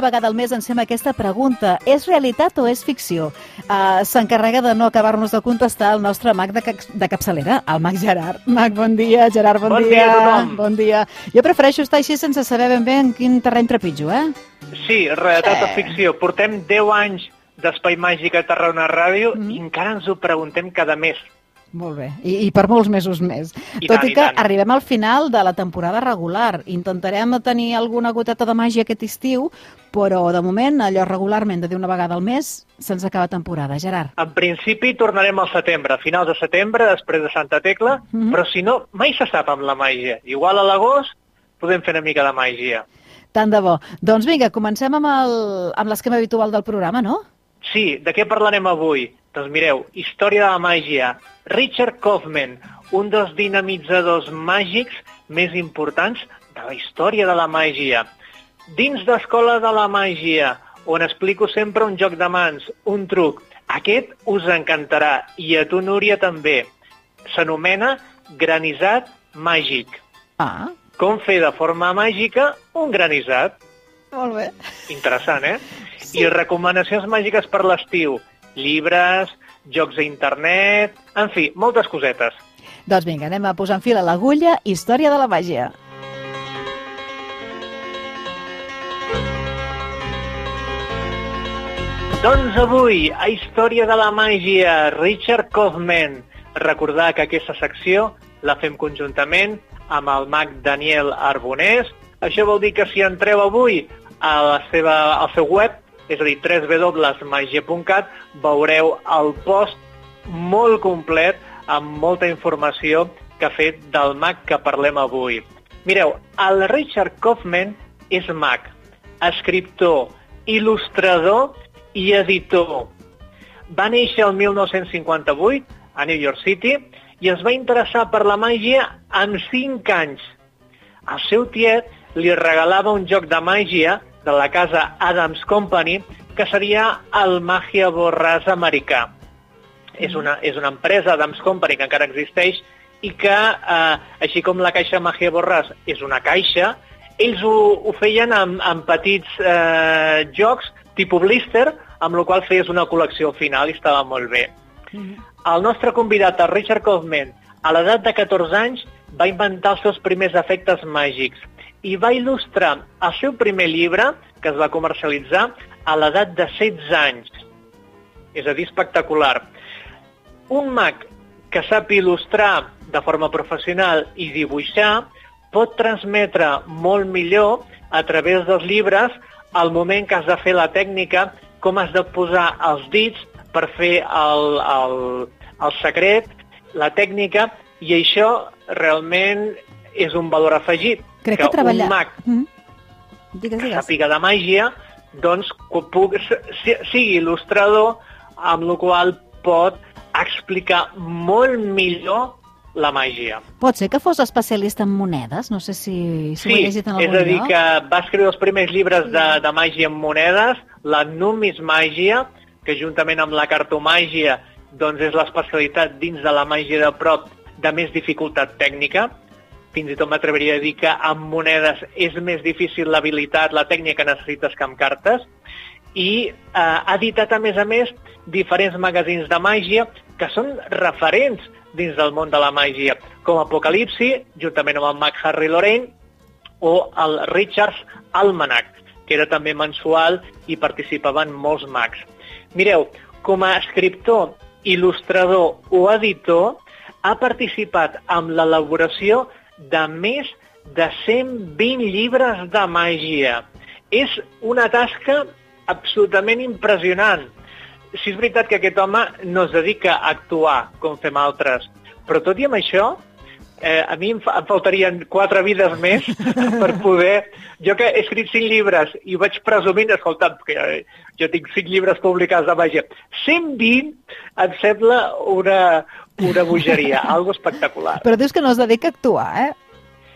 una vegada al mes ens fem aquesta pregunta. És realitat o és ficció? Uh, S'encarrega de no acabar-nos de contestar el nostre mag de, cap de capçalera, el mag Gerard. Mag, bon dia. Gerard, bon, Bon dia. dia. Bon dia. Jo prefereixo estar així sense saber ben bé en quin terreny trepitjo, eh? Sí, realitat Sí. o ficció. Portem 10 anys d'Espai Màgic a Tarragona Ràdio Mhm. i encara ens ho preguntem cada mes. Molt bé, I, i per molts mesos més. I Tot tant, i i que tant. arribem al final de la temporada regular. Intentarem tenir alguna goteta de màgia aquest estiu, però de moment, allò regularment de dir una vegada al mes, se'ns acaba temporada. Gerard. En principi tornarem al setembre, a finals de setembre, després de Santa Tecla, Mhm. però si no, mai se sap amb la màgia. Igual a l'agost podem fer una mica de màgia. Tant de bo. Doncs vinga, comencem amb l'esquema habitual del programa, no? Sí, de què parlarem avui? Doncs mireu, història de la màgia. Richard Kaufman, un dels dinamitzadors màgics més importants de la història de la màgia. Dins d'Escola de la Màgia, on explico sempre un joc de mans, un truc. Aquest us encantarà, i a tu, Núria, també. S'anomena granissat màgic. Ah, Com fer de forma màgica un granissat. molt bé. Interessant, eh? Sí. I recomanacions màgiques per l'estiu. Llibres, jocs a internet... En fi, moltes cosetes. Doncs vinga, anem a posar en fil a l'agulla Història de la màgia. Doncs avui, a Història de la Màgia, Richard Kaufman. Recordar que aquesta secció la fem conjuntament amb el mag Daniel Arbonés. Això vol dir que si entreu avui a la seva, al seu web, és a dir, www.magia.cat, veureu el post molt complet amb molta informació que ha fet del mag que parlem avui. Mireu, el Richard Kaufman és mag, escriptor, il·lustrador i editor. Va néixer el 1958 a New York City i es va interessar per la màgia amb 5 anys. El seu tiet li regalava un joc de màgia de la casa Adams Company que seria el Màgia Borràs americà. És una, és una empresa, Adams Company, que encara existeix i que, eh, així com la caixa Màgia Borràs és una caixa, ells ho, ho feien amb, amb petits eh, jocs tipus blister, amb la qual feies una col·lecció al final i estava molt bé. El nostre convidat, el Richard Kaufman, a l'edat de 14 anys va inventar els seus primers efectes màgics i va il·lustrar el seu primer llibre, que es va comercialitzar, a l'edat de 16 anys. És a dir, espectacular. Un mag que sap il·lustrar de forma professional i dibuixar pot transmetre molt millor a través dels llibres el moment que has de fer la tècnica, com has de posar els dits per fer el, el, el secret, la tècnica, i això realment és un valor afegit. Crec que, treballar... un mag Mm. Digues, que digues. sàpiga de màgia, doncs que puc, si- sigui il·lustrador, amb la qual pot explicar molt millor la màgia. Pot ser que fos especialista en monedes? No sé si, si ho he Sí, llegit en és algun a dir, lloc. que va escriure els primers llibres de, de màgia en monedes, la numismàgia, que juntament amb la cartomàgia doncs és l'especialitat dins de la màgia de prop de més dificultat tècnica. Fins i tot m'atreviria a dir que amb monedes és més difícil l'habilitat, la tècnica que necessites que amb cartes. I eh, ha editat, a més a més, diferents magazins de màgia que són referents dins del món de la màgia, com Apocalipsi, juntament amb el mag Harry Lorraine, o el Richards Almanac, que era també mensual i participaven molts mags. Mireu, com a escriptor, il·lustrador o editor, ha participat amb l'elaboració de més de 120 llibres de màgia. És una tasca absolutament impressionant. Sí és veritat que aquest home no es dedica a actuar com fem altres, però tot i amb això, eh, a mi em, fa, em faltarien quatre vides més per poder... Jo que he escrit cinc llibres i vaig presumint, escolta, que jo, jo tinc cinc llibres publicats de màgia. 120 em sembla una, una bogeria, algo espectacular. Però dius que no es dedica a actuar, eh?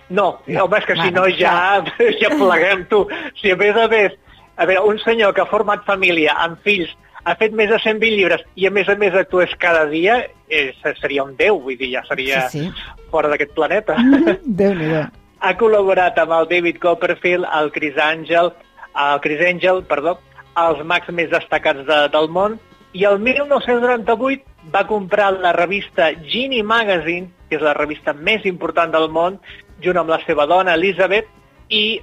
No, No, home, és que si no ja, ja pleguem, tu. Si a més a més, a veure, un senyor que ha format família amb fills, ha fet més de 120 llibres i a més a més actués cada dia, eh, seria un déu, vull dir, ja seria Sí, fora d'aquest planeta. Déu-n'hi-do. Ha col·laborat amb el David Copperfield, el Chris Angel, el Chris Angel, perdó, els mags més destacats de, del món, i el 1998 va comprar la revista Genie Magazine, que és la revista més important del món, junt amb la seva dona, Elizabeth, i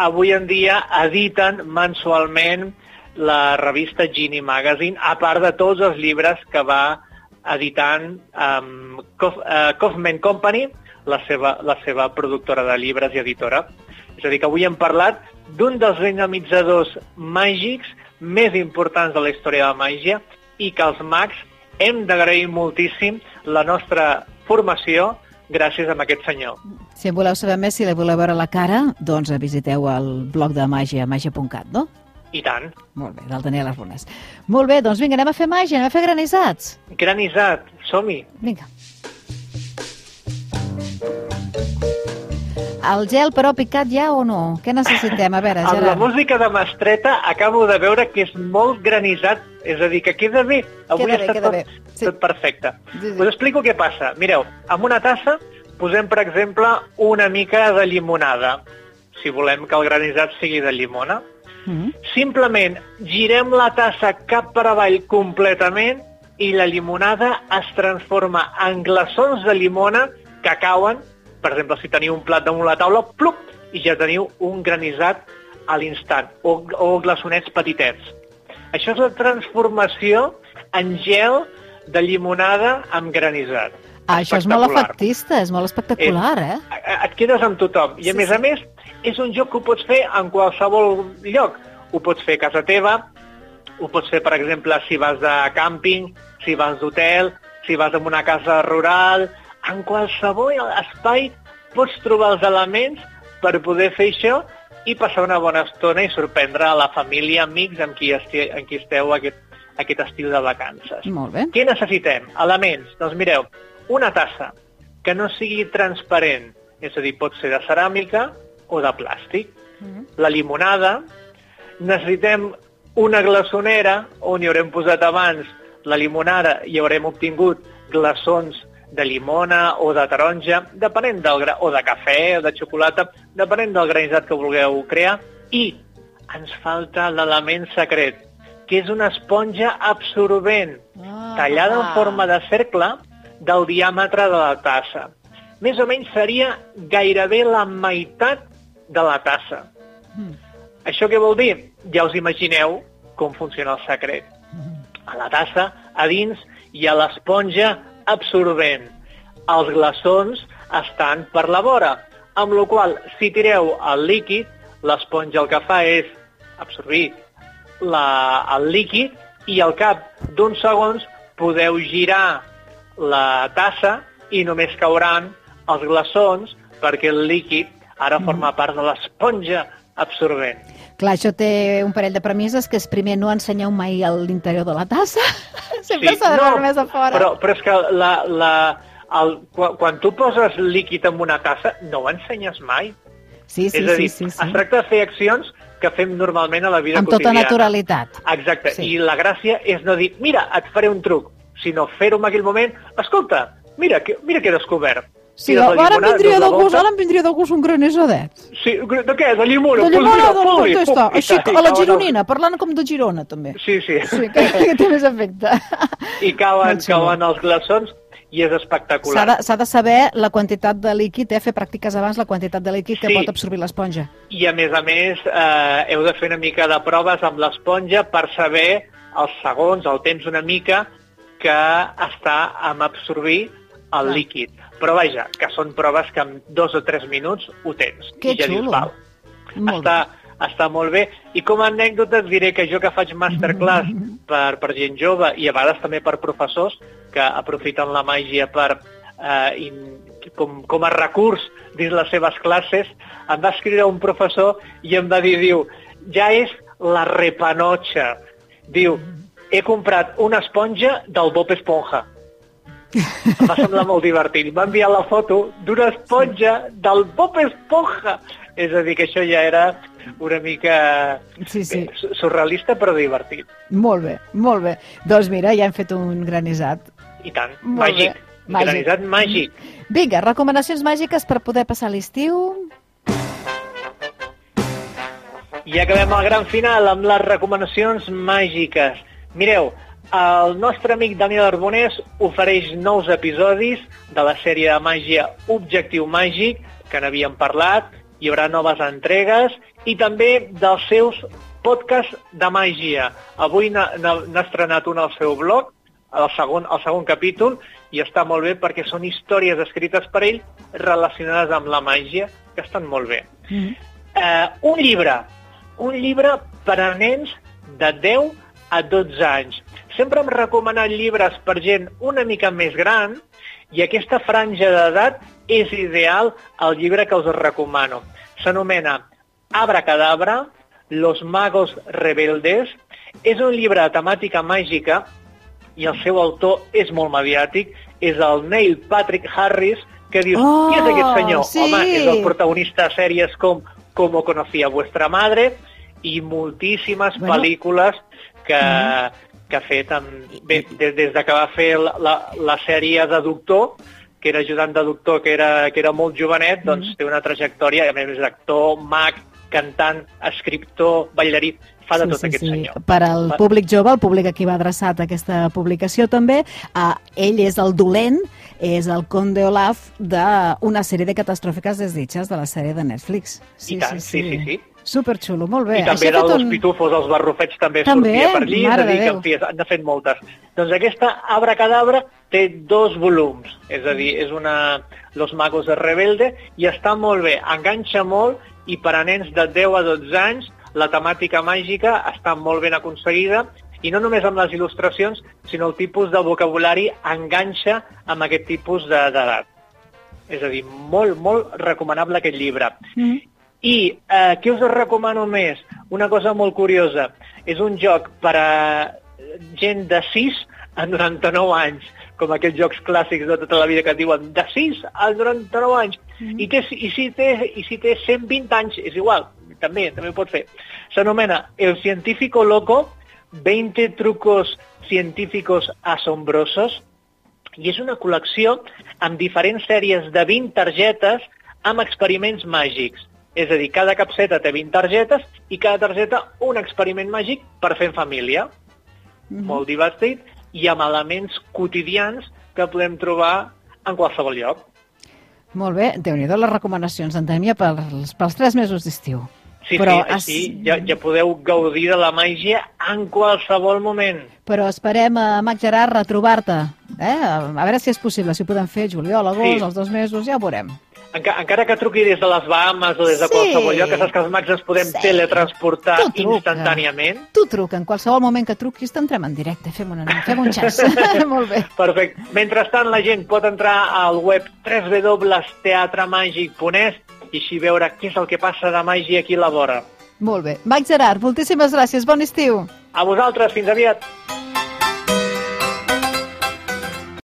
avui en dia editen mensualment la revista Genie Magazine, a part de tots els llibres que va editant um, Kaufman Company, la seva, la seva productora de llibres i editora. És a dir, que avui hem parlat d'un dels dinamitzadors màgics més importants de la història de la màgia i que els mags hem d'agrair moltíssim la nostra formació gràcies a aquest senyor. Si voleu saber més, si la voleu veure la cara, doncs visiteu el blog de màgia, màgia.cat, no? I tant. Molt bé, del Daniel Arbones. Molt bé, doncs vinga, anem a fer màgia, anem a fer granissats. Granissat, som-hi. Vinga. El gel, però, picat ja o no? Què necessitem? A veure, Amb la música de Mastreta acabo de veure que és molt granissat, és a dir, que queda bé. Avui queda bé, queda tot, bé. Sí. tot perfecte. Sí, sí. Us explico què passa. Mireu, amb una tassa posem, per exemple, una mica de llimonada, si volem que el granissat sigui de llimona. Mm. Simplement girem la tassa cap per avall completament i la llimonada es transforma en glaçons de llimona que cauen, per exemple, si teniu un plat damunt la taula, plup, i ja teniu un granissat a l'instant, o, o glaçonets petitets. Això és la transformació en gel de llimonada amb granissat. Ah, això és molt efectista, és molt espectacular, eh? Eh, Et quedes amb tothom. I a Sí, més sí. a més, és un joc que ho pots fer en qualsevol lloc. Ho pots fer a casa teva, ho pots fer, per exemple, si vas de càmping, si vas d'hotel, si vas en una casa rural... En qualsevol espai pots trobar els elements per poder fer això i passar una bona estona i sorprendre a la família, amics amb qui, esti amb qui esteu aquest, aquest estiu de vacances. Molt bé. Què necessitem? Elements. Doncs mireu, una tassa que no sigui transparent, és a dir, pot ser de ceràmica o de plàstic. Mm. La limonada. Necessitem una glaçonera on hi haurem posat abans la limonada i haurem obtingut glaçons de llimona o de taronja, depenent del gra o de cafè o de xocolata, depenent del granissat que vulgueu crear. I ens falta l'element secret, que és una esponja absorbent, Ah. tallada en forma de cercle del diàmetre de la tassa. Més o menys seria gairebé la meitat de la tassa. Mm. Això què vol dir? Ja us imagineu com funciona el secret. A la tassa, a dins, hi ha l'esponja absorbent. Els glaçons estan per la vora, amb la qual si tireu el líquid, l'esponja el que fa és absorbir la, el líquid i al cap d'uns segons podeu girar la tassa i només cauran els glaçons perquè el líquid ara forma part de l'esponja absorbent. Clar, això té un parell de premisses, que és primer no ensenyeu mai a l'interior de la tassa. Sempre s'ha de veure més a fora. Però, però és que la, la, el, quan, quan tu poses líquid en una tassa, no ho ensenyes mai. Sí, sí, és a dir, sí, sí, sí. es tracta de fer accions que fem normalment a la vida Amb tota quotidiana. naturalitat. Exacte, Sí. i la gràcia és no dir, mira, et faré un truc, sinó fer-ho en aquell moment, escolta, mira, que, mira que he descobert. Sí, la ara em llimonada, vindria de la gust, ara em vindria de gust un granissadet. Sí, de què? De llimona? De Doncs llimona, mira, doncs foli, contesta. pum, i Així, a la gironina, parlant com de Girona, també. Sí, sí. Sí, que, que té més efecte. I cauen, xulo. cauen els glaçons i és espectacular. de, s'ha de saber la quantitat de líquid, eh? fer pràctiques abans, la quantitat de líquid que Sí. pot absorbir l'esponja. I a més a més eh, heu de fer una mica de proves amb l'esponja per saber els segons, el temps una mica que està amb absorbir el líquid. Però vaja, que són proves que en dos o tres minuts ho tens. Que I ja xulo. dius, val, Molt està, està molt bé. I com a anècdota et diré que jo que faig masterclass per, per gent jove i a vegades també per professors que aprofiten la màgia per, eh, in, com, com a recurs dins les seves classes, em va escriure un professor i em va dir, diu, ja és la repanotxa. Diu, he comprat una esponja del Bob Esponja. Em va semblar molt divertit. Va enviar la foto d'una esponja del Bob Esponja. És a dir, que això ja era una mica Sí, sí. bé, su- surrealista però divertit. Molt bé, molt bé. Doncs mira, ja hem fet un granissat. I tant, Molt màgic. bé. Màgic. Granissat màgic. Vinga, recomanacions màgiques per poder passar l'estiu. I acabem el gran final amb les recomanacions màgiques. Mireu, el nostre amic Daniel Arbonés ofereix nous episodis de la sèrie de màgia Objectiu Màgic, que n'havíem parlat, hi haurà noves entregues, i també dels seus podcasts de màgia. Avui n'ha estrenat un al seu blog, el segon, el segon capítol, i està molt bé perquè són històries escrites per ell relacionades amb la màgia, que estan molt bé. Mm -hmm. uh, un llibre, un llibre per a nens de 10 a 12 anys. Sempre hem recomanat llibres per gent una mica més gran i aquesta franja d'edat és ideal el llibre que us recomano. S'anomena Abracadabra, Los magos rebeldes. És un llibre de temàtica màgica i el seu autor és molt mediàtic, és el Neil Patrick Harris, que dius, oh, qui és aquest senyor? Sí. Home, és el protagonista de sèries com Como conocía vuestra madre i moltíssimes bueno. pel·lícules que, mm. que ha fet amb, bé, des, des de que va fer la, la, sèrie de Doctor, que era ajudant de doctor, que era, que era molt jovenet, doncs mm. té una trajectòria, a més és actor, mag, cantant, escriptor, ballarí, fa de sí, tot sí, aquest sí. senyor. Per al públic jove, el públic a qui va adreçat aquesta publicació també, eh, ell és el dolent, és el conde Olaf d'una sèrie de catastròfiques desditges de la sèrie de Netflix. Sí, I tant, sí, sí, sí. sí. Superxulo, molt bé. I també Això dels un... pitufos, els barrufets també, També? sortia per allí, és a dir, de que en fi, han fet moltes. Doncs aquesta Abracadabra té dos volums, és a dir, és una Los Magos de Rebelde i està molt bé, enganxa molt i per a nens de 10 a 12 anys la temàtica màgica està molt ben aconseguida i no només amb les il·lustracions, sinó el tipus de vocabulari enganxa amb aquest tipus de- d'edat. És a dir, molt, molt recomanable aquest llibre. Mm. I eh, què us recomano més? Una cosa molt curiosa. És un joc per a gent de 6 a 99 anys, com aquells jocs clàssics de tota la vida que diuen de 6 a 99 anys. I, té, i, si té, I si té 120 anys, és igual, també, també ho pot fer. S'anomena El científico loco, 20 trucos científicos asombrosos, i és una col·lecció amb diferents sèries de 20 targetes amb experiments màgics. És a dir, cada capseta té 20 targetes i cada targeta un experiment màgic per fer en família. Mm -hmm. Molt divertit i amb elements quotidians que podem trobar en qualsevol lloc. Molt bé, déu nhi les recomanacions en Tèmia pels, pels tres mesos d'estiu. Sí, Però sí, així ja, ja podeu gaudir de la màgia en qualsevol moment. Però esperem, a Mac Gerard, retrobar-te. Eh? A veure si és possible, si ho podem fer juliol, agost, Sí. els dos mesos, ja ho veurem. Enca encara que truqui des de les Bahamas o des de Sí. qualsevol lloc, que saps que els mags ens podem Sí. teletransportar Tu instantàniament. Tu truca, en qualsevol moment que truquis t'entrem en directe, fem, una, fem un xas. Molt bé. Perfecte. Mentrestant, la gent pot entrar al web www.teatremàgic.es i així veure què és el que passa de màgia aquí a la vora. Molt bé. Mac Gerard, moltíssimes gràcies, bon estiu. A vosaltres, fins aviat.